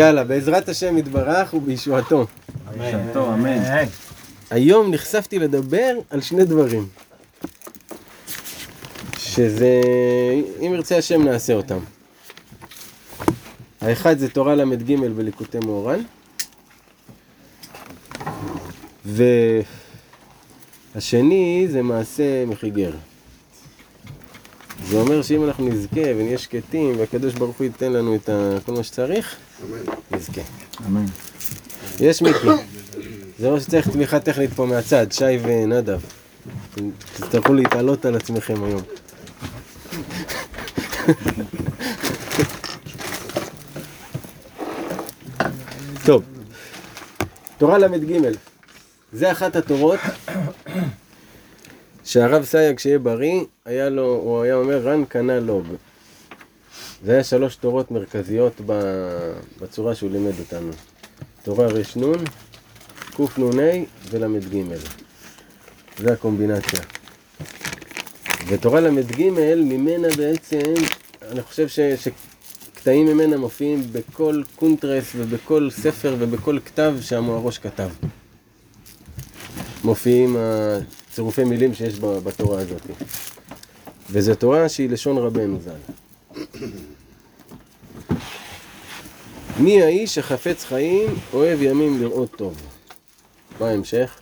יאללה, בעזרת השם יתברך ובישועתו. בשעתו, אמן. היום נחשפתי לדבר על שני דברים. שזה, אם ירצה השם נעשה אותם. האחד זה תורה ל"ג בליקוטי מאורן. והשני זה מעשה מחיגר. זה אומר שאם אנחנו נזכה ונהיה שקטים והקדוש ברוך הוא ייתן לנו את כל מה שצריך, נזכה. אמן. יש מיקי. זה אומר שצריך תמיכה טכנית פה מהצד, שי ונדב. תצטרכו להתעלות על עצמכם היום. טוב, תורה ל"ג. זה אחת התורות שהרב סייג, שיהיה בריא, היה לו, הוא היה אומר, רן קנה לוג. זה היה שלוש תורות מרכזיות בצורה שהוא לימד אותנו. תורה רנ, קנ"ה ול"ג. זה הקומבינציה. ותורה ל"ג, ממנה בעצם, אני חושב ש, שקטעים ממנה מופיעים בכל קונטרס ובכל ספר ובכל כתב שהמוהרוש כתב. מופיעים הצירופי מילים שיש בתורה הזאת. וזו תורה שהיא לשון רבנו ז"ל. מי האיש החפץ חיים, אוהב ימים לראות טוב. מה ההמשך?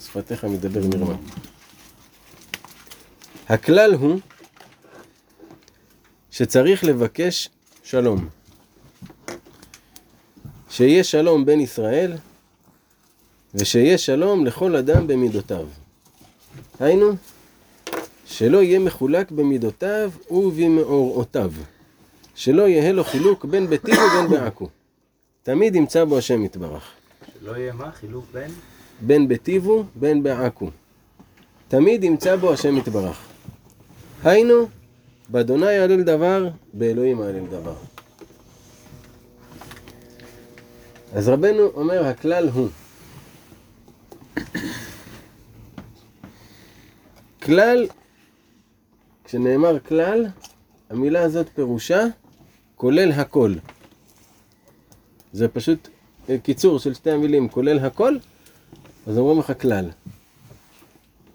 שפתיך מדבר מרמה. הכלל הוא שצריך לבקש שלום. שיהיה שלום בין ישראל ושיהיה שלום לכל אדם במידותיו. היינו, שלא יהיה מחולק במידותיו ובמאורעותיו. שלא יהא לו חילוק בין ביתי ובין בעכו. תמיד ימצא בו השם יתברך. שלא יהיה מה? חילוק בין? בין בטיבו, בין בעכו. תמיד ימצא בו השם יתברך. היינו, באדוני יעלל דבר, באלוהים יעלל דבר. אז רבנו אומר, הכלל הוא. כלל, כשנאמר כלל, המילה הזאת פירושה כולל הכל. זה פשוט אה, קיצור של שתי המילים, כולל הכל, אז אומרים לך כלל.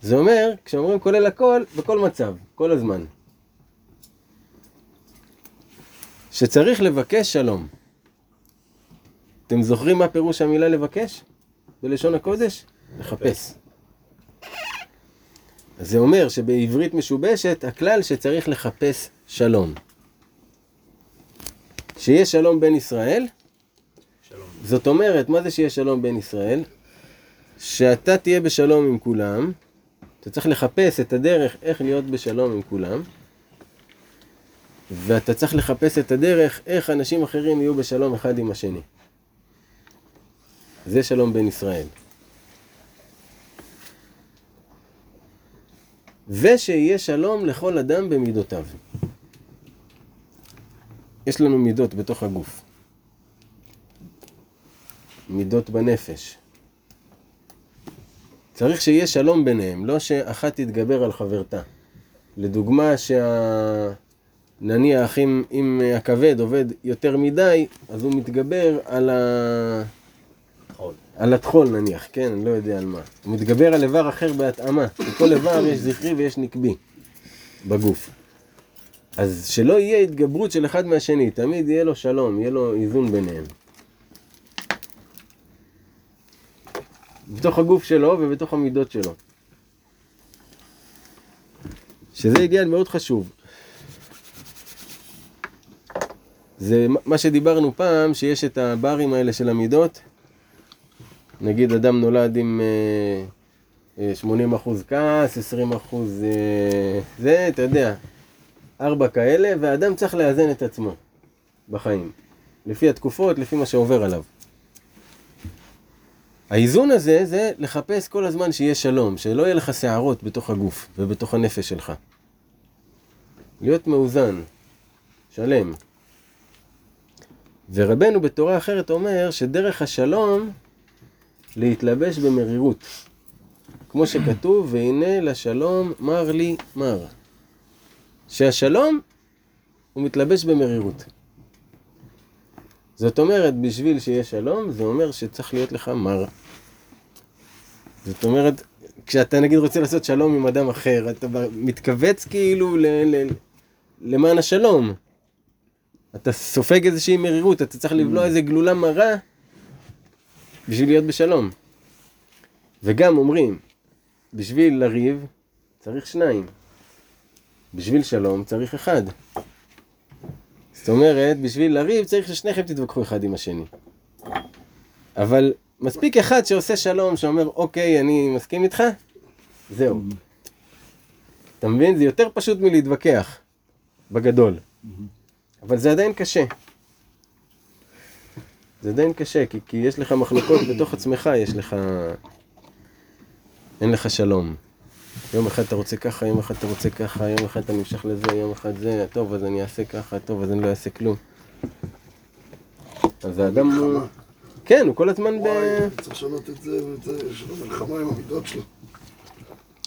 זה אומר, כשאומרים כולל הכל, בכל מצב, כל הזמן. שצריך לבקש שלום. אתם זוכרים מה פירוש המילה לבקש? בלשון הקודש? לחפש. זה אומר שבעברית משובשת, הכלל שצריך לחפש שלום. שיהיה שלום בין ישראל, שלום. זאת אומרת, מה זה שיהיה שלום בין ישראל? שאתה תהיה בשלום עם כולם, אתה צריך לחפש את הדרך איך להיות בשלום עם כולם, ואתה צריך לחפש את הדרך איך אנשים אחרים יהיו בשלום אחד עם השני. זה שלום בין ישראל. ושיהיה שלום לכל אדם במידותיו. יש לנו מידות בתוך הגוף. מידות בנפש. צריך שיהיה שלום ביניהם, לא שאחת תתגבר על חברתה. לדוגמה, שה... נניח אם, אם הכבד עובד יותר מדי, אז הוא מתגבר על, ה... חול. על הטחול נניח, כן, אני לא יודע על מה. הוא מתגבר על איבר אחר בהתאמה. לכל איבר יש זכרי ויש נקבי בגוף. אז שלא יהיה התגברות של אחד מהשני, תמיד יהיה לו שלום, יהיה לו איזון ביניהם. בתוך הגוף שלו ובתוך המידות שלו. שזה עניין מאוד חשוב. זה מה שדיברנו פעם, שיש את הברים האלה של המידות. נגיד אדם נולד עם אה, אה, 80% כעס, 20% אה, זה, אתה יודע, ארבע כאלה, והאדם צריך לאזן את עצמו בחיים. לפי התקופות, לפי מה שעובר עליו. האיזון הזה, זה לחפש כל הזמן שיהיה שלום, שלא יהיה לך שערות בתוך הגוף ובתוך הנפש שלך. להיות מאוזן, שלם. ורבנו בתורה אחרת אומר שדרך השלום להתלבש במרירות. כמו שכתוב, והנה לשלום מר לי מר. שהשלום הוא מתלבש במרירות. זאת אומרת, בשביל שיהיה שלום, זה אומר שצריך להיות לך מר. זאת אומרת, כשאתה נגיד רוצה לעשות שלום עם אדם אחר, אתה מתכווץ כאילו ל- ל- למען השלום. אתה סופג איזושהי מרירות, אתה צריך לבלוע איזה גלולה מרה בשביל להיות בשלום. וגם אומרים, בשביל לריב צריך שניים. בשביל שלום צריך אחד. זאת אומרת, בשביל לריב צריך ששניכם תתווכחו אחד עם השני. אבל מספיק אחד שעושה שלום, שאומר, אוקיי, אני מסכים איתך, זהו. אתה מבין? זה יותר פשוט מלהתווכח, בגדול. אבל זה עדיין קשה. זה עדיין קשה, כי, כי יש לך מחלוקות בתוך עצמך, יש לך... אין לך שלום. יום אחד אתה רוצה ככה, יום אחד אתה רוצה ככה, יום אחד אתה נמשך לזה, יום אחד זה, טוב, אז אני אעשה ככה, טוב, אז אני לא אעשה כלום. אז האדם הוא... כן, הוא כל הזמן ב... וואי, צריך לשנות את זה, יש לו מלחמה עם המידות שלו.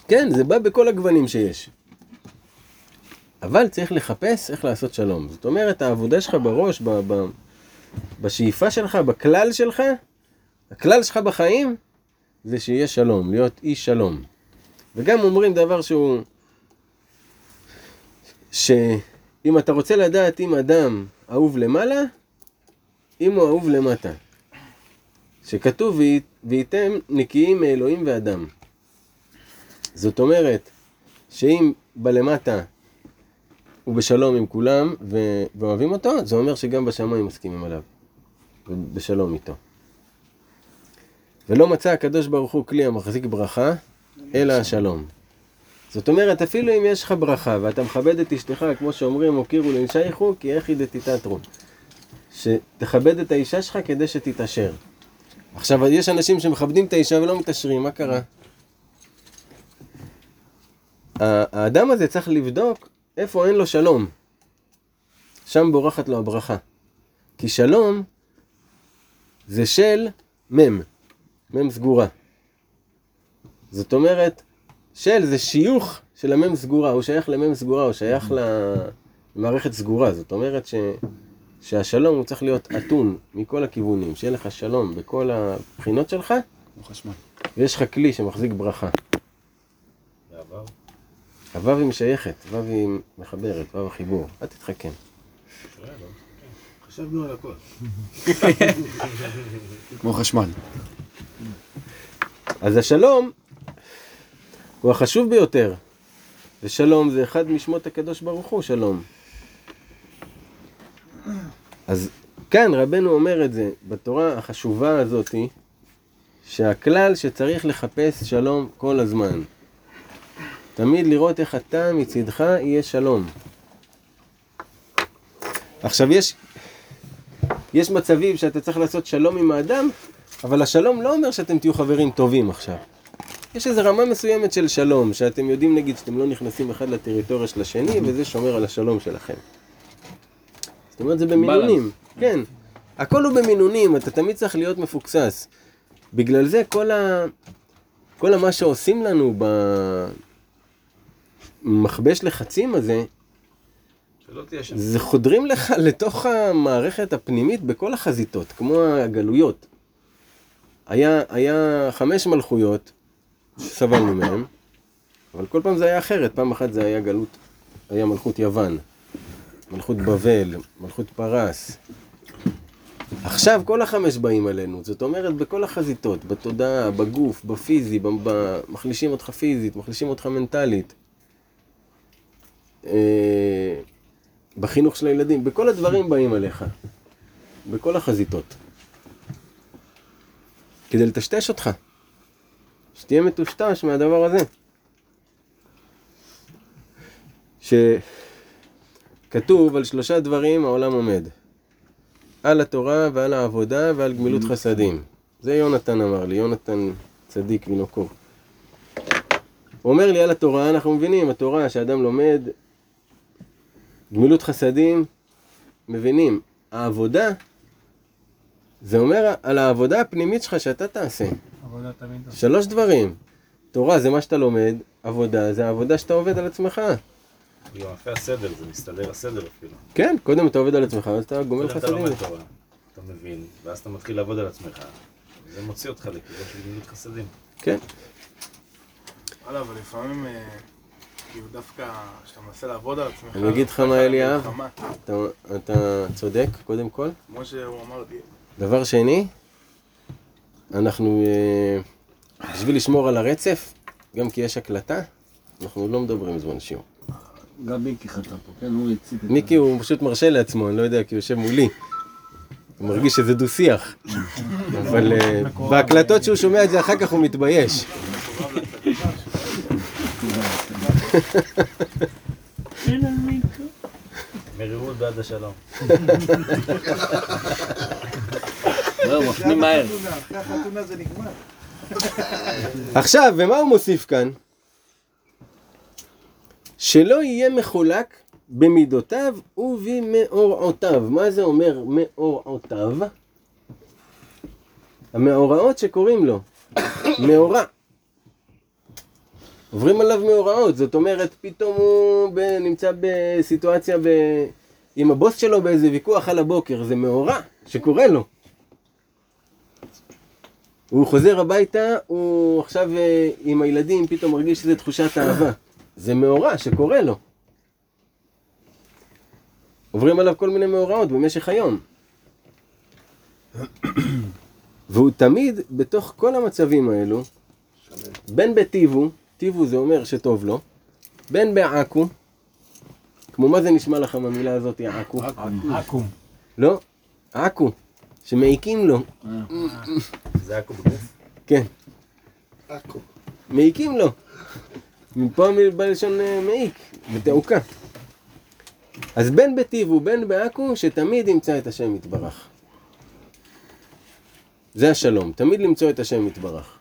כן, זה בא בכל הגוונים שיש. אבל צריך לחפש איך לעשות שלום. זאת אומרת, העבודה שלך בראש, ב, ב, בשאיפה שלך, בכלל שלך, הכלל שלך בחיים, זה שיהיה שלום, להיות איש שלום. וגם אומרים דבר שהוא... שאם אתה רוצה לדעת אם אדם אהוב למעלה, אם הוא אהוב למטה. שכתוב, וייתם נקיים מאלוהים ואדם. זאת אומרת, שאם בלמטה הוא בשלום עם כולם ו- ואוהבים אותו, זה אומר שגם בשמיים מסכימים עליו. ובשלום איתו. ולא מצא הקדוש ברוך הוא כלי המחזיק ברכה, אלא השלום. זאת אומרת, אפילו אם יש לך ברכה ואתה מכבד את אשתך, כמו שאומרים, הוקירו לנשייכו, כי איך דתתתרו. שתכבד את האישה שלך כדי שתתעשר. עכשיו, יש אנשים שמכבדים את האישה ולא מתעשרים, מה קרה? האדם הזה צריך לבדוק איפה אין לו שלום. שם בורחת לו הברכה. כי שלום זה של מם, מם סגורה. זאת אומרת, של זה שיוך של המם סגורה, הוא שייך למם סגורה, הוא שייך למערכת סגורה. זאת אומרת ש... שהשלום הוא צריך להיות אטום מכל הכיוונים, שיהיה לך שלום בכל הבחינות שלך, ויש לך כלי שמחזיק ברכה. הוו היא משייכת, וו היא מחברת, וו החיבור. אל תתחכם. חשבנו על הכל. כמו חשמל. אז השלום הוא החשוב ביותר. ושלום זה אחד משמות הקדוש ברוך הוא, שלום. אז כאן רבנו אומר את זה בתורה החשובה הזאתי, שהכלל שצריך לחפש שלום כל הזמן. תמיד לראות איך אתה מצידך יהיה שלום. עכשיו יש, יש מצבים שאתה צריך לעשות שלום עם האדם, אבל השלום לא אומר שאתם תהיו חברים טובים עכשיו. יש איזו רמה מסוימת של שלום, שאתם יודעים נגיד שאתם לא נכנסים אחד לטריטוריה של השני, וזה שומר על השלום שלכם. זאת אומרת זה במינונים, כן. הכל הוא במינונים, אתה תמיד צריך להיות מפוקסס. בגלל זה כל ה... כל מה שעושים לנו במכבש לחצים הזה. זה חודרים לך לתוך המערכת הפנימית בכל החזיתות, כמו הגלויות. היה, היה חמש מלכויות שסבלנו מהן, אבל כל פעם זה היה אחרת, פעם אחת זה היה גלות, היה מלכות יוון, מלכות בבל, מלכות פרס. עכשיו כל החמש באים עלינו, זאת אומרת בכל החזיתות, בתודעה, בגוף, בפיזי, מחלישים אותך פיזית, מחלישים אותך מנטלית. אה, בחינוך של הילדים, בכל הדברים באים עליך. בכל החזיתות. כדי לטשטש אותך. שתהיה מטושטש מהדבר הזה. שכתוב על שלושה דברים העולם עומד. על התורה ועל העבודה ועל גמילות חסדים. זה יונתן אמר לי, יונתן צדיק מנוקו. הוא אומר לי על התורה, אנחנו מבינים, התורה שאדם לומד, גמילות חסדים, מבינים. העבודה, זה אומר על העבודה הפנימית שלך שאתה תעשה. שלוש דברים. תורה זה מה שאתה לומד, עבודה זה העבודה שאתה עובד על עצמך. אחרי הסדר, זה מסתדר הסדר אפילו. כן, קודם אתה עובד על עצמך, אז אתה גומל קודם אתה חסדים. לומד תורה. אתה מבין, ואז אתה מתחיל לעבוד על עצמך. זה מוציא אותך לכיוון של גמילות חסדים. כן. וואלה, אבל לפעמים, אה, כאילו דווקא כשאתה מנסה לעבוד על עצמך... אני אגיד לך אתה מה, אתה, אתה צודק, קודם כל. כמו שהוא אמר לי, דבר שני, אנחנו, אה, בשביל לשמור על הרצף, גם כי יש הקלטה, אנחנו לא מדברים בזמן שיעור. גם מיקי חטא פה, כן? הוא הצית את מיקי הוא פשוט מרשה לעצמו, אני לא יודע, כי הוא יושב מולי. הוא מרגיש שזה דו-שיח. אבל אה, בהקלטות שהוא שומע את זה אחר כך הוא מתבייש. מרירות בעד השלום. לא, מפנים מהר. אחרי החתונה זה נגמר. עכשיו, ומה הוא מוסיף כאן? שלא יהיה מחולק במידותיו ובמאורעותיו. מה זה אומר מאורעותיו? המאורעות שקוראים לו, מאורע. עוברים עליו מאורעות, זאת אומרת, פתאום הוא ב, נמצא בסיטואציה ב, עם הבוס שלו באיזה ויכוח על הבוקר, זה מאורע שקורה לו. הוא חוזר הביתה, הוא עכשיו אה, עם הילדים, פתאום מרגיש שזו תחושת אהבה. זה מאורע שקורה לו. עוברים עליו כל מיני מאורעות במשך היום. והוא תמיד, בתוך כל המצבים האלו, בין בטיבו, טיבו זה אומר שטוב לו, בין בעכו, כמו מה זה נשמע לכם המילה הזאת, עכו? עכו"ם. לא, עכו, שמעיקים לו, זה היה בגוף. כן. עכו. מעיקים לו. מפה בלשון אה, מעיק, בתעוקה. אז בין בטיב ובין בעכו, שתמיד ימצא את השם יתברך. זה השלום, תמיד למצוא את השם יתברך.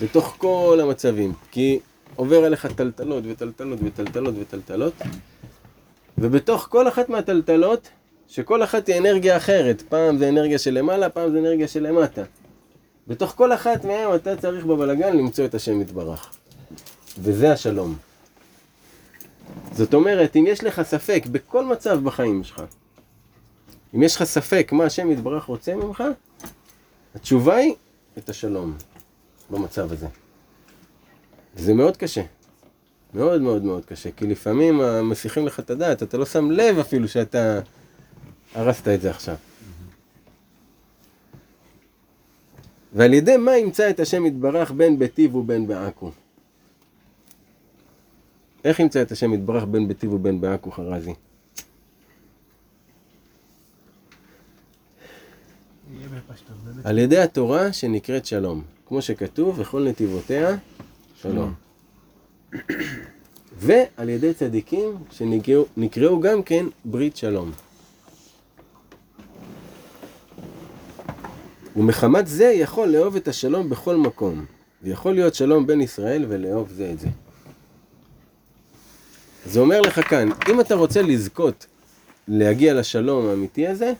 בתוך כל המצבים. כי עובר עליך טלטלות וטלטלות וטלטלות וטלטלות, ובתוך כל אחת מהטלטלות, שכל אחת היא אנרגיה אחרת. פעם זה אנרגיה של למעלה, פעם זה אנרגיה של למטה. בתוך כל אחת מהם אתה צריך בבלגן למצוא את השם יתברך. וזה השלום. זאת אומרת, אם יש לך ספק בכל מצב בחיים שלך, אם יש לך ספק מה השם יתברך רוצה ממך, התשובה היא את השלום במצב הזה. זה מאוד קשה. מאוד מאוד מאוד קשה, כי לפעמים מסיחים לך את הדעת, אתה לא שם לב אפילו שאתה הרסת את זה עכשיו. ועל ידי מה ימצא את השם יתברך בין בטיב ובין בעכו? איך ימצא את השם יתברך בין בטיב ובין בעכו חרזי? על ידי התורה שנקראת שלום. כמו שכתוב, וכל נתיבותיה שלום. ועל ידי צדיקים שנקראו נקראו גם כן ברית שלום. ומחמת זה יכול לאהוב את השלום בכל מקום, ויכול להיות שלום בין ישראל ולאהוב זה את זה. זה אומר לך כאן, אם אתה רוצה לזכות להגיע לשלום האמיתי הזה,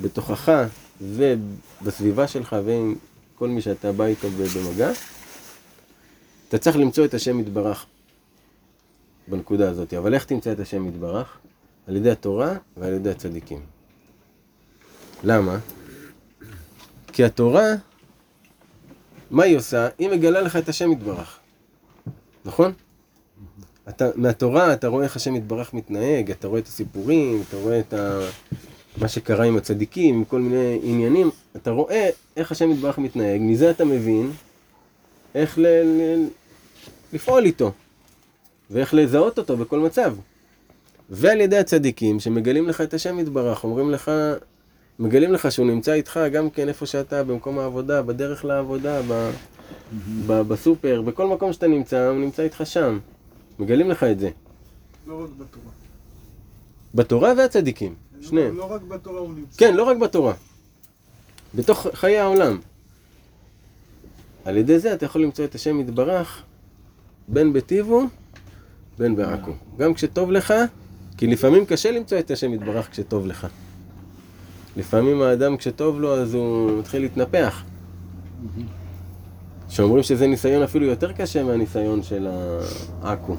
בתוכך ובסביבה שלך ועם כל מי שאתה בא איתו במגע, אתה צריך למצוא את השם יתברך בנקודה הזאת. אבל איך תמצא את השם יתברך? על ידי התורה ועל ידי הצדיקים. למה? כי התורה, מה היא עושה? היא מגלה לך את השם יתברך. נכון? אתה, מהתורה אתה רואה איך השם יתברך מתנהג, אתה רואה את הסיפורים, אתה רואה את ה... מה שקרה עם הצדיקים, עם כל מיני עניינים, אתה רואה איך השם יתברך מתנהג, מזה אתה מבין איך ל... ל... לפעול איתו, ואיך לזהות אותו בכל מצב. ועל ידי הצדיקים שמגלים לך את השם יתברך, אומרים לך, מגלים לך שהוא נמצא איתך גם כן איפה שאתה, במקום העבודה, בדרך לעבודה, ב... ב... בסופר, בכל מקום שאתה נמצא, הוא נמצא איתך שם. מגלים לך את זה. לא רק בתורה. בתורה והצדיקים, שניהם. לא רק בתורה הוא נמצא. כן, לא רק בתורה. בתוך חיי העולם. על ידי זה אתה יכול למצוא את השם יתברך בין בטיבו, בין בעכו. גם כשטוב לך, כי לפעמים קשה למצוא את השם יתברך כשטוב לך. לפעמים האדם כשטוב לו אז הוא מתחיל להתנפח. שאומרים שזה ניסיון אפילו יותר קשה מהניסיון של העכו.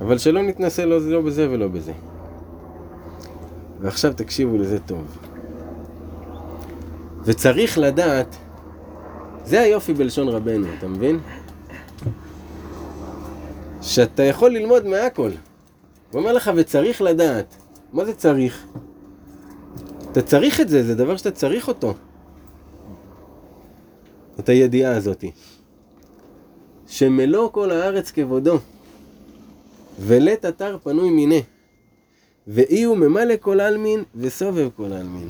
אבל שלא נתנסה לא, לא בזה ולא בזה. ועכשיו תקשיבו לזה טוב. וצריך לדעת, זה היופי בלשון רבנו, אתה מבין? שאתה יכול ללמוד מהכל. הוא אומר לך, וצריך לדעת. מה זה צריך? אתה צריך את זה, זה דבר שאתה צריך אותו. את הידיעה הזאתי. שמלוא כל הארץ כבודו, ולית אתר פנוי מיניה, ואי הוא ממלא כל עלמין וסובב כל עלמין.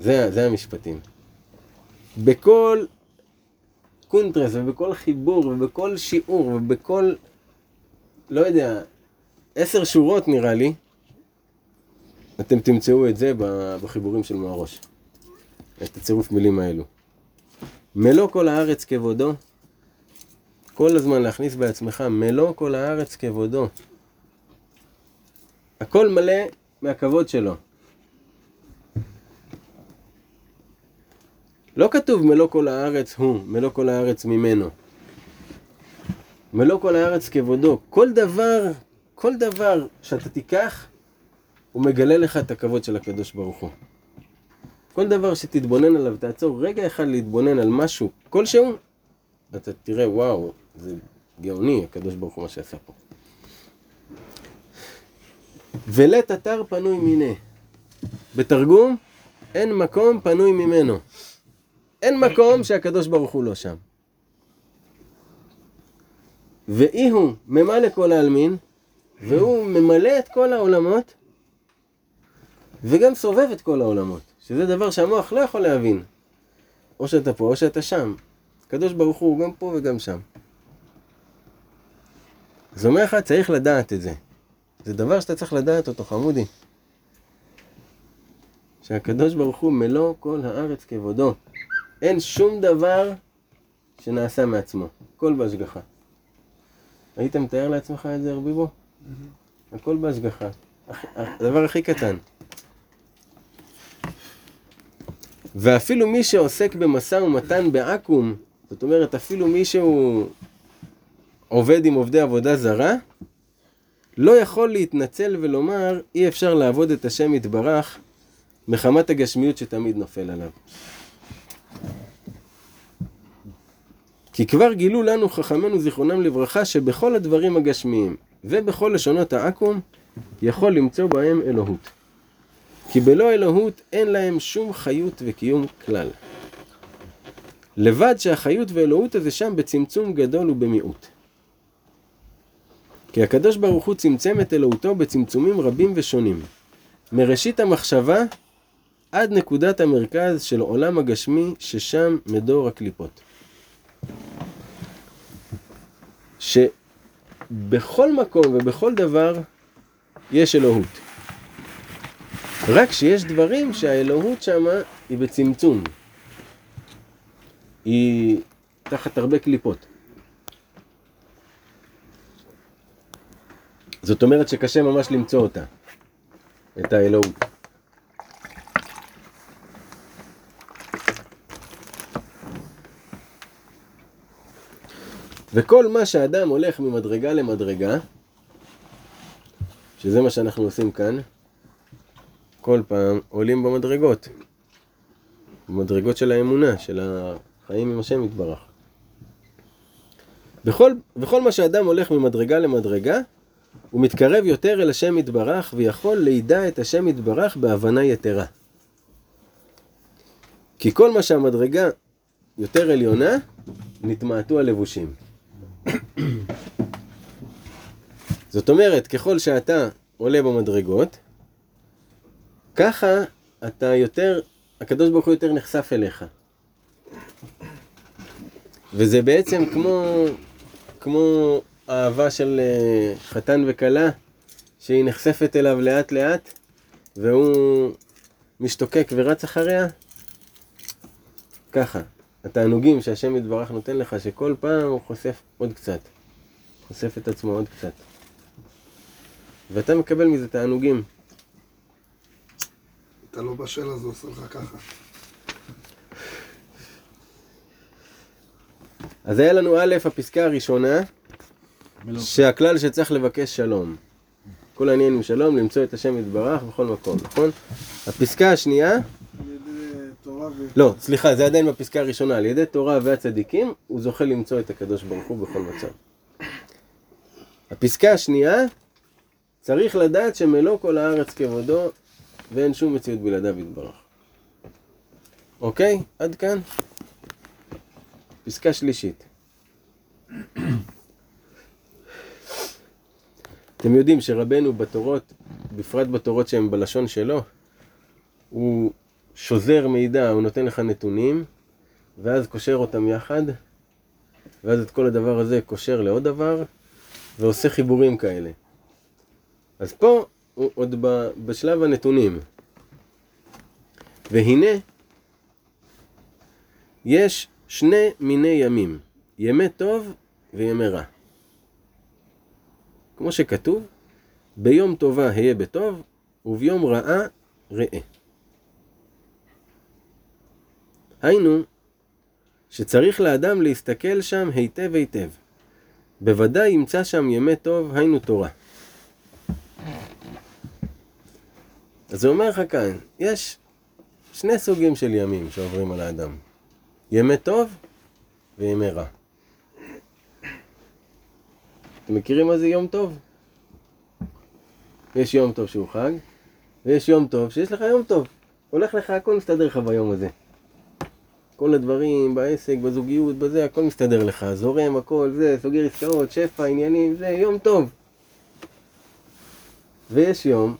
זה, זה המשפטים. בכל קונטרס ובכל חיבור ובכל שיעור ובכל, לא יודע, עשר שורות נראה לי, אתם תמצאו את זה בחיבורים של מהראש. את הצירוף מילים האלו. מלוא כל הארץ כבודו, כל הזמן להכניס בעצמך, מלוא כל הארץ כבודו. הכל מלא מהכבוד שלו. לא כתוב מלוא כל הארץ הוא, מלוא כל הארץ ממנו. מלוא כל הארץ כבודו. כל דבר, כל דבר שאתה תיקח, הוא מגלה לך את הכבוד של הקדוש ברוך הוא. כל דבר שתתבונן עליו, תעצור רגע אחד להתבונן על משהו כלשהו, אתה תראה, וואו, זה גאוני, הקדוש ברוך הוא מה שעשה פה. ולית אתר פנוי מיניה. בתרגום, אין מקום פנוי ממנו. אין מקום שהקדוש ברוך הוא לא שם. ואי הוא ממלא כל העלמין, והוא ממלא את כל העולמות, וגם סובב את כל העולמות, שזה דבר שהמוח לא יכול להבין. או שאתה פה או שאתה שם. הקדוש ברוך הוא גם פה וגם שם. אז אומר לך, צריך לדעת את זה. זה דבר שאתה צריך לדעת אותו, חמודי. שהקדוש ברוך הוא מלוא כל הארץ כבודו. אין שום דבר שנעשה מעצמו, הכל בהשגחה. היית מתאר לעצמך את זה, רביבו? הכל בהשגחה. הדבר הכי קטן. ואפילו מי שעוסק במשא ומתן בעכו"ם, זאת אומרת, אפילו מי שהוא עובד עם עובדי עבודה זרה, לא יכול להתנצל ולומר, אי אפשר לעבוד את השם יתברך מחמת הגשמיות שתמיד נופל עליו. כי כבר גילו לנו חכמינו זיכרונם לברכה שבכל הדברים הגשמיים ובכל לשונות העכו"ם יכול למצוא בהם אלוהות. כי בלא אלוהות אין להם שום חיות וקיום כלל. לבד שהחיות ואלוהות הזה שם בצמצום גדול ובמיעוט. כי הקדוש ברוך הוא צמצם את אלוהותו בצמצומים רבים ושונים. מראשית המחשבה עד נקודת המרכז של עולם הגשמי ששם מדור הקליפות. שבכל מקום ובכל דבר יש אלוהות. רק שיש דברים שהאלוהות שמה היא בצמצום. היא תחת הרבה קליפות. זאת אומרת שקשה ממש למצוא אותה, את האלוהות. וכל מה שאדם הולך ממדרגה למדרגה, שזה מה שאנחנו עושים כאן, כל פעם עולים במדרגות. במדרגות של האמונה, של החיים עם השם יתברך. בכל, בכל מה שאדם הולך ממדרגה למדרגה, הוא מתקרב יותר אל השם יתברך ויכול לידע את השם יתברך בהבנה יתרה. כי כל מה שהמדרגה יותר עליונה, נתמעטו הלבושים. זאת אומרת, ככל שאתה עולה במדרגות, ככה אתה יותר, הקדוש ברוך הוא יותר נחשף אליך. וזה בעצם כמו, כמו אהבה של אה, חתן וכלה, שהיא נחשפת אליו לאט לאט, והוא משתוקק ורץ אחריה. ככה, התענוגים שהשם יתברך נותן לך, שכל פעם הוא חושף עוד קצת. חושף את עצמו עוד קצת. ואתה מקבל מזה תענוגים. אתה לא בשל אז הוא עושה לך ככה. אז היה לנו א', הפסקה הראשונה. שהכלל שצריך לבקש שלום. כל העניין עם שלום, למצוא את השם יתברך בכל מקום, נכון? הפסקה השנייה, ו... לא, סליחה, זה עדיין בפסקה הראשונה. על ידי תורה והצדיקים, הוא זוכה למצוא את הקדוש ברוך הוא בכל מצב. הפסקה השנייה, צריך לדעת שמלוא כל הארץ כבודו, ואין שום מציאות בלעדיו יתברך. אוקיי? עד כאן. פסקה שלישית. אתם יודעים שרבנו בתורות, בפרט בתורות שהן בלשון שלו, הוא שוזר מידע, הוא נותן לך נתונים, ואז קושר אותם יחד, ואז את כל הדבר הזה קושר לעוד דבר, ועושה חיבורים כאלה. אז פה עוד בשלב הנתונים. והנה, יש שני מיני ימים, ימי טוב וימי רע. כמו שכתוב, ביום טובה היה בטוב, וביום רעה ראה. היינו, שצריך לאדם להסתכל שם היטב היטב. בוודאי ימצא שם ימי טוב, היינו תורה. אז הוא אומר לך כאן, יש שני סוגים של ימים שעוברים על האדם. ימי טוב וימי רע. אתם מכירים מה זה יום טוב? יש יום טוב שהוא חג, ויש יום טוב שיש לך יום טוב. הולך לך, הכל מסתדר לך ביום הזה. כל הדברים, בעסק, בזוגיות, בזה, הכל מסתדר לך. זורם, הכל, זה, סוגר עסקאות, שפע, עניינים, זה, יום טוב. ויש יום.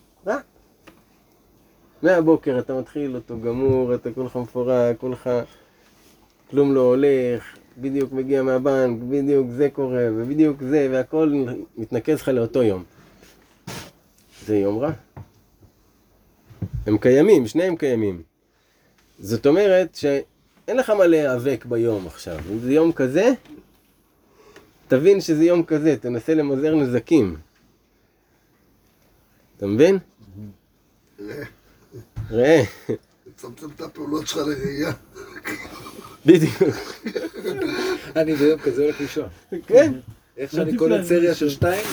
מהבוקר אתה מתחיל אותו גמור, אתה כולך מפורק, כולך... כלום לא הולך, בדיוק מגיע מהבנק, בדיוק זה קורה, ובדיוק זה, והכל מתנקז לך לאותו יום. זה יום רע. הם קיימים, שניהם קיימים. זאת אומרת שאין לך מה להיאבק ביום עכשיו. אם זה יום כזה, תבין שזה יום כזה, תנסה למזער נזקים. אתה מבין? ראה, לצמצם את הפעולות שלך לראייה. בדיוק, אני ביום כזה הולך לישון. כן. איך שאני קולט סריה של שתיים,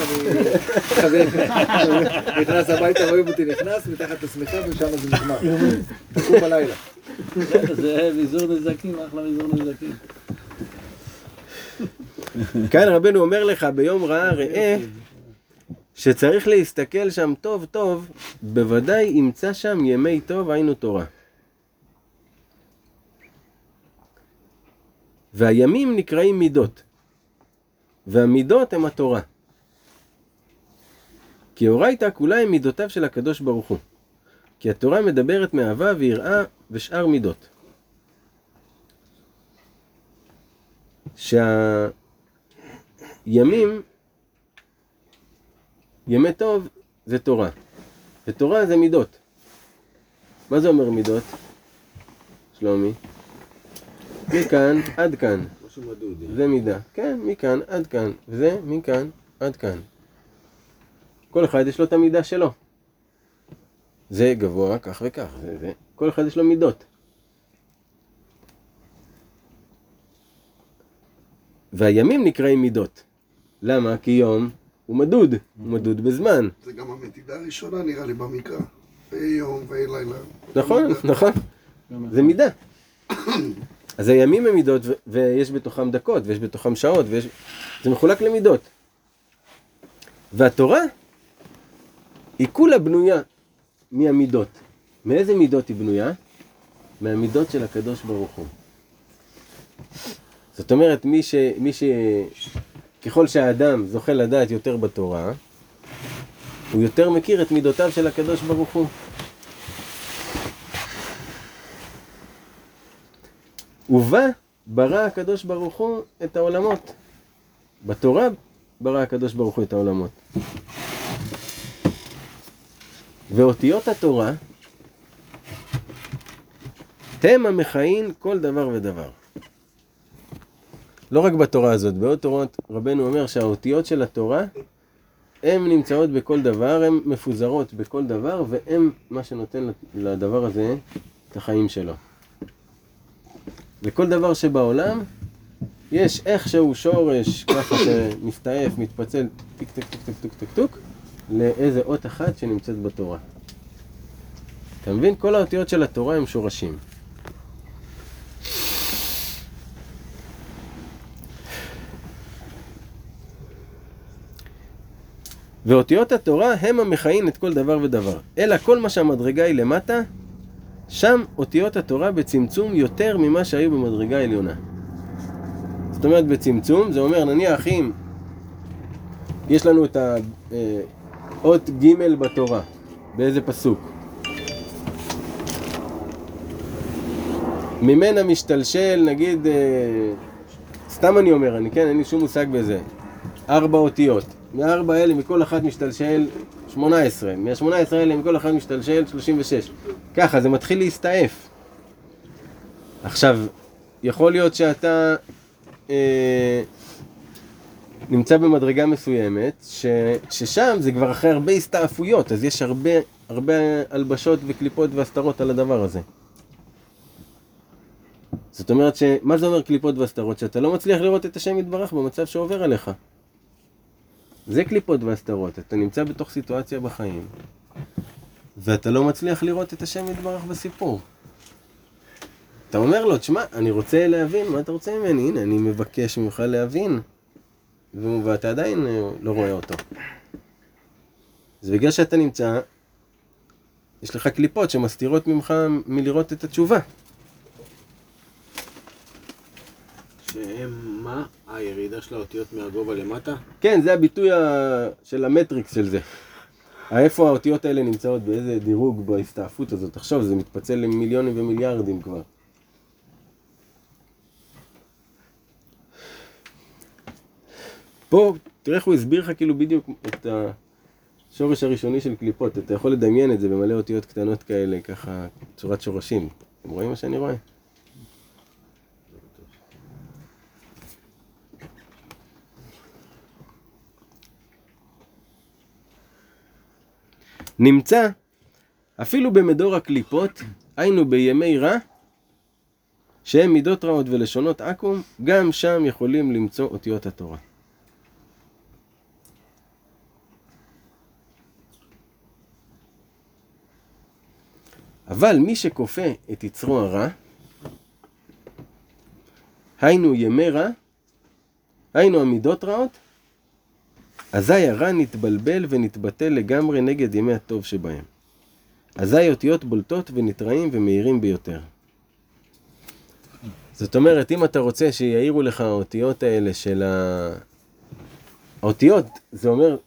אני נכנס הביתה, רואים אותי נכנס, מתחת לשמיכה ושם זה נגמר. תקום בלילה. זה מזעור נזקים, אחלה מזעור נזקים. כאן רבנו אומר לך ביום רעה ראה שצריך להסתכל שם טוב טוב, בוודאי ימצא שם ימי טוב היינו תורה. והימים נקראים מידות, והמידות הם התורה. כי אורייתא כולה הם מידותיו של הקדוש ברוך הוא. כי התורה מדברת מאהבה ויראה ושאר מידות. שהימים, ימי טוב זה תורה, ותורה זה מידות. מה זה אומר מידות? שלומי? מכאן עד כאן. זה מידה. כן, מכאן עד כאן, וזה מכאן עד כאן. כל אחד יש לו את המידה שלו. זה גבוה, כך וכך, זה זה. כל אחד יש לו מידות. והימים נקראים מידות. למה? כי יום הוא מדוד, הוא מדוד בזמן. זה גם המדידה הראשונה נראה לי במקרא. ויהי יום ויהי לילה. נכון, נכון. זה מידה. אז הימים הם מידות, ויש בתוכם דקות, ויש בתוכם שעות, ויש... זה מחולק למידות. והתורה היא כולה בנויה מהמידות. מאיזה מידות היא בנויה? מהמידות של הקדוש ברוך הוא. זאת אומרת, מי ש... מי ש... ככל שהאדם זוכה לדעת יותר בתורה, הוא יותר מכיר את מידותיו של הקדוש ברוך הוא. ובה ברא הקדוש ברוך הוא את העולמות. בתורה ברא הקדוש ברוך הוא את העולמות. ואותיות התורה הם המכהן כל דבר ודבר. לא רק בתורה הזאת, בעוד תורות רבנו אומר שהאותיות של התורה הן נמצאות בכל דבר, הן מפוזרות בכל דבר, והן מה שנותן לדבר הזה את החיים שלו. לכל דבר שבעולם יש איכשהו שורש ככה שמסתעף, מתפצל, טיק טק טק טק טק טק טוק, לאיזה אות אחת שנמצאת בתורה. אתה מבין? כל האותיות של התורה הם שורשים. ואותיות התורה הם המכהן את כל דבר ודבר. אלא כל מה שהמדרגה היא למטה, שם אותיות התורה בצמצום יותר ממה שהיו במדרגה עליונה. זאת אומרת בצמצום, זה אומר נניח אם יש לנו את האות ג' בתורה, באיזה פסוק? ממנה משתלשל, נגיד, אה, סתם אני אומר, אני כן, אין לי שום מושג בזה, ארבע אותיות. מהארבע האלה, מכל אחת משתלשל 18, מה-18 האלה, מכל אחת משתלשל 36. ככה, זה מתחיל להסתעף. עכשיו, יכול להיות שאתה אה, נמצא במדרגה מסוימת, ש, ששם זה כבר אחרי הרבה הסתעפויות, אז יש הרבה, הרבה הלבשות וקליפות והסתרות על הדבר הזה. זאת אומרת ש... מה זה אומר קליפות והסתרות? שאתה לא מצליח לראות את השם יתברך במצב שעובר עליך. זה קליפות והסתרות. אתה נמצא בתוך סיטואציה בחיים, ואתה לא מצליח לראות את השם יתברך בסיפור. אתה אומר לו, תשמע, אני רוצה להבין, מה אתה רוצה ממני? הנה, אני מבקש ממך להבין. ואתה עדיין אה, לא רואה אותו. זה בגלל שאתה נמצא, יש לך קליפות שמסתירות ממך מלראות את התשובה. שהם מה? הירידה של האותיות מהגובה למטה? כן, זה הביטוי ה- של המטריקס של זה. איפה האותיות האלה נמצאות, באיזה דירוג בהסתעפות הזאת. תחשוב, זה מתפצל למיליונים ומיליארדים כבר. פה, תראה איך הוא הסביר לך כאילו בדיוק את השורש הראשוני של קליפות. אתה יכול לדמיין את זה במלא אותיות קטנות כאלה, ככה, צורת שורשים. אתם רואים מה שאני רואה? נמצא אפילו במדור הקליפות, היינו בימי רע, שהם מידות רעות ולשונות עכו"ם, גם שם יכולים למצוא אותיות התורה. אבל מי שכופה את יצרו הרע, היינו ימי רע, היינו המידות רעות, אזי הרע נתבלבל ונתבטל לגמרי נגד ימי הטוב שבהם. אזי אותיות בולטות ונתראים ומאירים ביותר. זאת אומרת, אם אתה רוצה שיעירו לך האותיות האלה של ה... האותיות, זה אומר,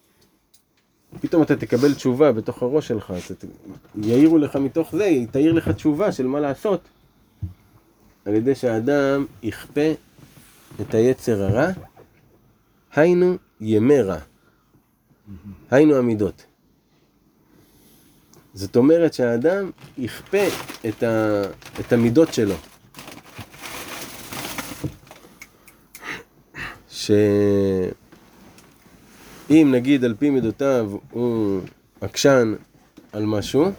פתאום אתה תקבל תשובה בתוך הראש שלך, ת... יעירו לך מתוך זה, תעיר לך תשובה של מה לעשות, על ידי שהאדם יכפה את היצר הרע, היינו ימי רע. היינו המידות. זאת אומרת שהאדם יכפה את, ה, את המידות שלו. שאם נגיד על פי מידותיו הוא עקשן על משהו,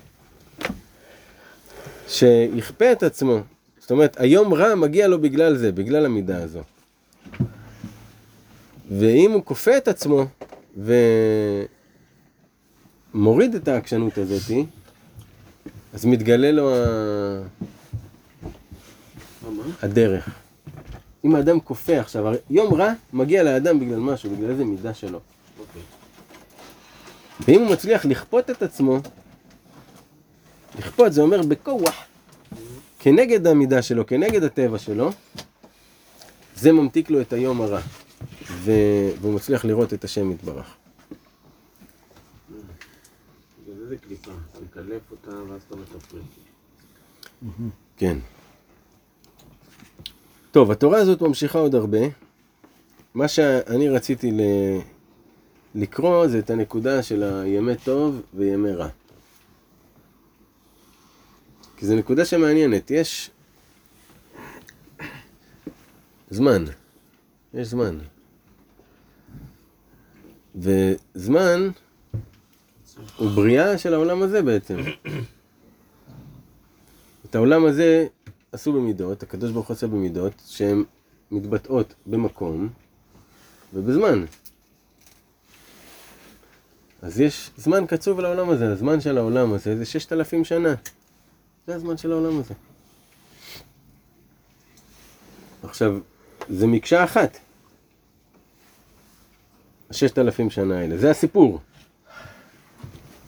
שיכפה את עצמו. זאת אומרת, היום רע מגיע לו בגלל זה, בגלל המידה הזו. ואם הוא כופה את עצמו, ומוריד את העקשנות הזאתי, אז מתגלה לו ה... הדרך. אם האדם כופה עכשיו, יום רע מגיע לאדם בגלל משהו, בגלל איזה מידה שלו. ואם הוא מצליח לכפות את עצמו, לכפות זה אומר בכוח, כנגד המידה שלו, כנגד הטבע שלו, זה ממתיק לו את היום הרע. ו- והוא מצליח לראות את השם יתברך. כן. טוב, התורה הזאת ממשיכה עוד הרבה. מה שאני רציתי ל- לקרוא זה את הנקודה של הימי טוב וימי רע. כי זו נקודה שמעניינת. יש זמן. יש זמן. וזמן הוא בריאה של העולם הזה בעצם. את העולם הזה עשו במידות, הקדוש ברוך הוא עשה במידות, שהן מתבטאות במקום ובזמן. אז יש זמן קצוב לעולם הזה, הזמן של העולם הזה זה ששת אלפים שנה. זה הזמן של העולם הזה. עכשיו, זה מקשה אחת. הששת אלפים שנה האלה, זה הסיפור.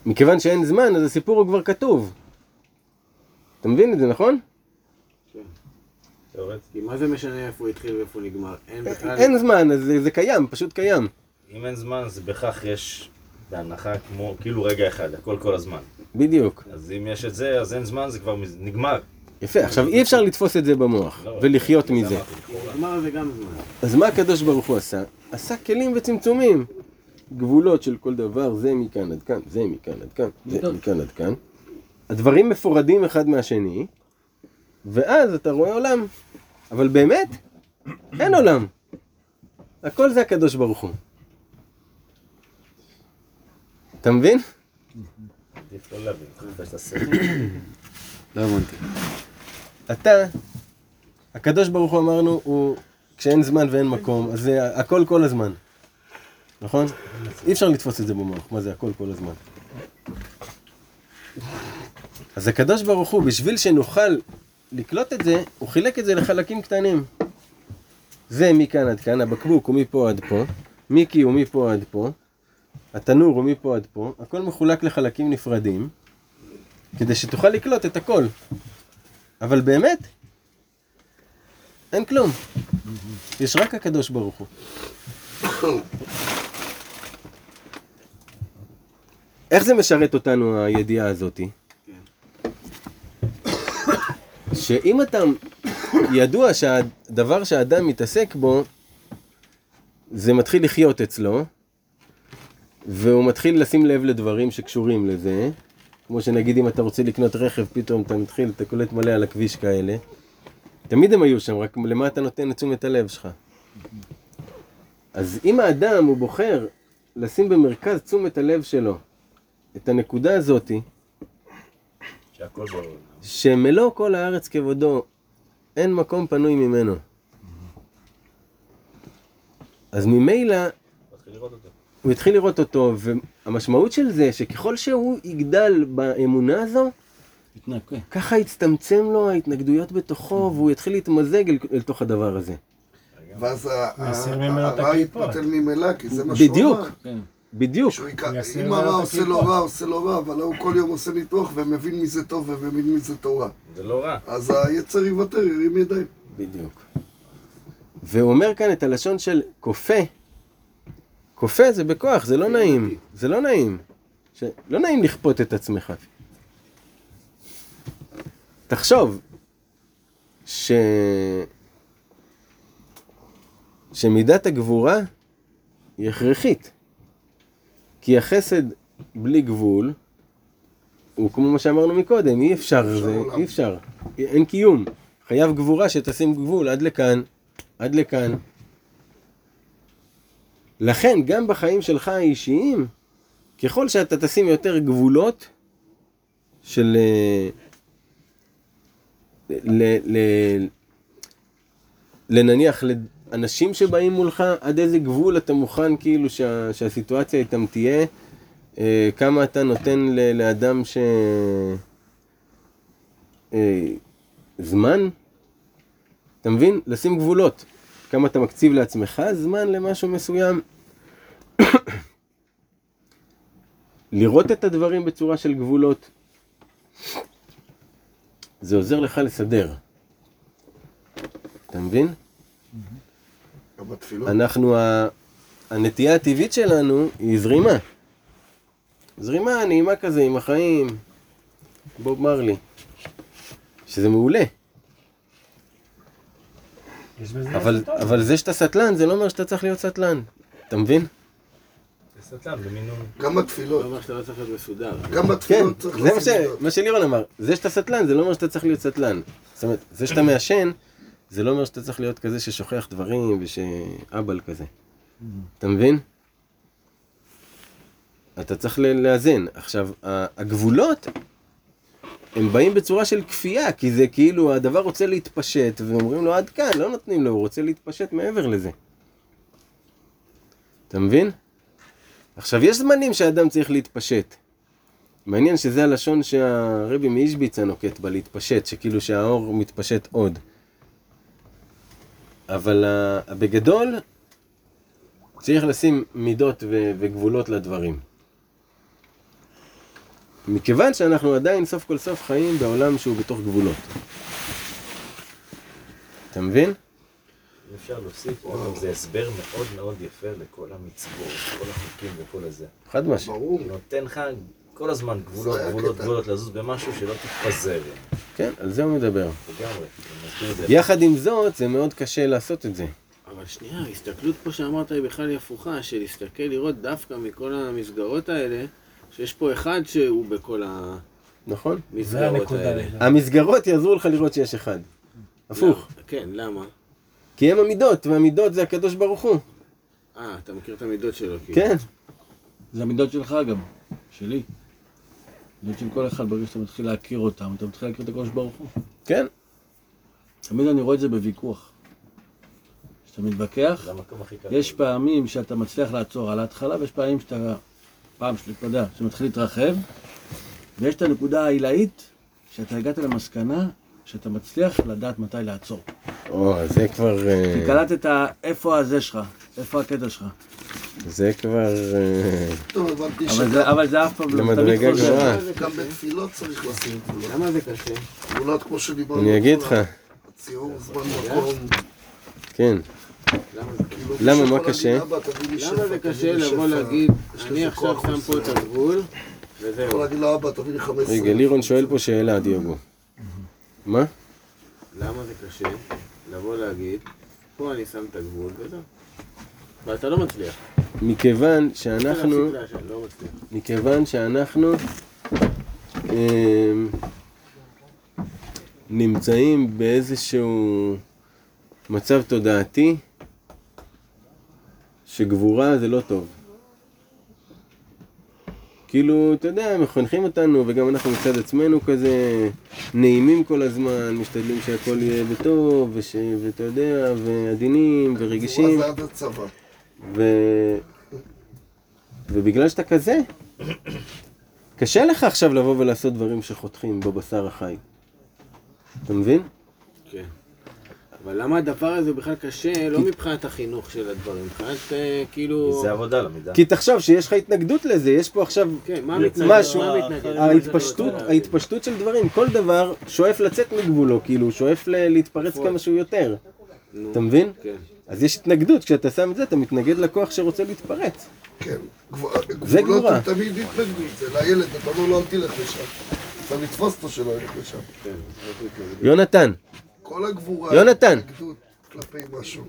מכיוון שאין זמן, אז הסיפור הוא כבר כתוב. אתה מבין את זה, נכון? תיאורטית. כי מה זה משנה איפה הוא התחיל ואיפה הוא נגמר? אין בכלל... אין זמן, זה, זה קיים, פשוט קיים. אם אין זמן, אז בהכרח יש בהנחה כמו, כאילו רגע אחד, הכל כל הזמן. בדיוק. אז אם יש את זה, אז אין זמן, זה כבר נגמר. יפה, עכשיו אי אפשר לתפוס את זה במוח לא, ולחיות זה מזה. זמן. אז מה הקדוש ברוך הוא עשה? עשה כלים וצמצומים. גבולות של כל דבר, זה מכאן עד כאן, זה מכאן עד כאן, זה. מכאן עד כאן. הדברים מפורדים אחד מהשני, ואז אתה רואה עולם. אבל באמת, אין עולם. הכל זה הקדוש ברוך הוא. אתה מבין? לא הבנתי. אתה, הקדוש ברוך הוא אמרנו, הוא, כשאין זמן ואין מקום, אז זה הכל כל הזמן. נכון? אי אפשר לתפוס את זה במוח, מה זה הכל כל הזמן. אז הקדוש ברוך הוא, בשביל שנוכל לקלוט את זה, הוא חילק את זה לחלקים קטנים. זה מכאן עד כאן, הבקבוק הוא מפה עד פה, מיקי הוא מפה עד פה, התנור הוא מפה עד פה, הכל מחולק לחלקים נפרדים, כדי שתוכל לקלוט את הכל. אבל באמת, אין כלום. יש רק הקדוש ברוך הוא. איך זה משרת אותנו, הידיעה הזאתי? שאם אתה, ידוע שהדבר שהאדם מתעסק בו, זה מתחיל לחיות אצלו, והוא מתחיל לשים לב לדברים שקשורים לזה, כמו שנגיד אם אתה רוצה לקנות רכב, פתאום אתה מתחיל, אתה קולט מלא על הכביש כאלה. תמיד הם היו שם, רק למה אתה נותן את תשומת הלב שלך. אז אם האדם הוא בוחר לשים במרכז תשומת הלב שלו את הנקודה הזאתי. שמלוא כל הארץ כבודו, אין מקום פנוי ממנו. אז ממילא. הוא התחיל לראות אותו, והמשמעות של זה, שככל שהוא יגדל באמונה הזו, התנקה. ככה יצטמצם לו ההתנגדויות בתוכו, והוא יתחיל להתמזג אל, אל תוך הדבר הזה. ואז הרע. יתבטל ממילא, כי זה מה שהוא בדיוק. אמר. כן. בדיוק. יסיר אם הרע עושה לו. רע, עושה לו רע, אבל הוא כל יום עושה ניתוח ומבין מזה טוב ומבין מזה תורה. זה לא רע. אז היצר יוותר, ירים ידיים. בדיוק. והוא אומר כאן את הלשון של כופה. כופה זה בכוח, זה לא נעים. זה לא נעים. ש... לא נעים לכפות את עצמך. תחשוב ש... שמידת הגבורה היא הכרחית. כי החסד בלי גבול הוא כמו מה שאמרנו מקודם, אי אפשר, זה, עולם. אי אפשר, אין קיום. חייב גבורה שתשים גבול עד לכאן, עד לכאן. לכן, גם בחיים שלך האישיים, ככל שאתה תשים יותר גבולות של... אה, ל, ל, לנניח לאנשים שבאים מולך, עד איזה גבול אתה מוכן כאילו שה, שהסיטואציה איתם תהיה, אה, כמה אתה נותן ל, לאדם ש... אה, זמן? אתה מבין? לשים גבולות. כמה אתה מקציב לעצמך זמן למשהו מסוים. לראות את הדברים בצורה של גבולות. זה עוזר לך לסדר. אתה מבין? גם בתפילות. אנחנו, ה- הנטייה הטבעית שלנו היא זרימה. זרימה נעימה כזה עם החיים. בוב מרלי. שזה מעולה. אבל. אבל זה שאתה סטלן, זה לא אומר שאתה צריך להיות סטלן. אתה מבין? מינון. גם לא בתפילות. אומר שאתה לא צריך להיות מסודר. גם כן, בתפילות צריך זה מה. לשים שלירון אמר. זה שאתה סטלן, זה לא אומר שאתה צריך להיות סטלן. זאת אומרת, זה שאתה מעשן, זה לא אומר שאתה צריך להיות כזה ששוכח דברים ושאבל כזה. אתה מבין? אתה צריך ל- לאזן. עכשיו, הגבולות, הם באים בצורה של כפייה, כי זה כאילו, הדבר רוצה להתפשט, ואומרים לו עד כאן, לא נותנים לו, הוא רוצה להתפשט מעבר לזה. אתה מבין? עכשיו, יש זמנים שאדם צריך להתפשט. מעניין שזה הלשון שהרבי מאישביצה נוקט בה, להתפשט, שכאילו שהאור מתפשט עוד. אבל ה- בגדול, צריך לשים מידות ו- וגבולות לדברים. מכיוון שאנחנו עדיין סוף כל סוף חיים בעולם שהוא בתוך גבולות. אתה מבין? אם אפשר להוסיף עוד, זה הסבר מאוד מאוד יפה לכל המצוות, כל החוקים וכל הזה. חד משמעית. ברור. נותן לך כל הזמן גבולות, גבולות. גבולות, לזוז במשהו שלא תתפזר. כן, על זה הוא מדבר. לגמרי. יחד עם זאת, זה מאוד קשה לעשות את זה. אבל שנייה, ההסתכלות פה שאמרת היא בכלל היא הפוכה, של להסתכל לראות דווקא מכל המסגרות האלה, שיש פה אחד שהוא בכל נכון? המסגרות האלה. המסגרות יעזרו לך לראות שיש אחד. הפוך. כן, למה? כי הם המידות, והמידות זה הקדוש ברוך הוא. אה, אתה מכיר את המידות שלו, כאילו. כן. זה המידות שלך גם, שלי. מידות של כל אחד, ברגע שאתה מתחיל להכיר אותם, אתה מתחיל להכיר את הקדוש ברוך הוא. כן. תמיד אני רואה את זה בוויכוח. כשאתה מתווכח. יש פעמים שאתה מצליח לעצור על ההתחלה, ויש פעמים שאתה, פעם שלי, אתה יודע, שמתחיל להתרחב, ויש את הנקודה העילאית, שאתה הגעת למסקנה שאתה מצליח לדעת מתי לעצור. או, זה כבר... אה, כי קלטת איפה הזה שלך, איפה הקטע שלך. זה כבר... אה, אבל זה, אף פעם לא תמיד חוזר. שגם בתפילות צריך לשים גבולות. למה זה קשה? גבולות כמו שדיברנו. אני אגיד לך, ציור זמן מקום. כן. למה זה כאילו, מה יכול קשה? להגיד, "אבא, תביא לי למה זה קשה לבוא שפע." להגיד, אני עכשיו שם פה את. הגבול, יכול וזהו. להגיד לו, אבא, תביא לי 15. רגע, לירון שואל פה שאלה, דיוגו. מה? למה זה קשה? לבוא להגיד, פה אני שם את הגבול, וזהו. ואתה לא מצליח. מכיוון שאנחנו... לא מצליח. מכיוון שאנחנו אמ, נמצאים באיזשהו מצב תודעתי שגבורה זה לא טוב. כאילו, אתה יודע, מחנכים אותנו, וגם אנחנו מצד עצמנו כזה נעימים כל הזמן, משתדלים שהכל יהיה בטוב, וש... ואתה יודע, ועדינים, ורגישים. ו... ובגלל שאתה כזה, קשה לך עכשיו לבוא ולעשות דברים שחותכים בבשר החי. אתה מבין? כן. אבל למה הדבר הזה בכלל קשה, לא מבחינת החינוך של הדברים, מבחינת אה, כאילו... זה עבודה למידה. כי תחשוב שיש לך התנגדות לזה, יש פה עכשיו כן, מה? משהו, מה? ההתפשטות, ההתפשטות של דברים, כל דבר שואף לצאת מגבולו, כאילו, שואף ל- להתפרץ נכון. כמה שהוא יותר. נו, אתה מבין? כן. אז יש התנגדות, כשאתה שם את זה, אתה מתנגד לכוח שרוצה להתפרץ. כן. גבולות. הם תמיד התנגדות. זה לילד, אתה אומר לו, אל תלך לשם. אתה לתפוס אותו שלא ילך לשם. כן, לא. יונתן, כל הגבורה... יונתן. כלפי משהו.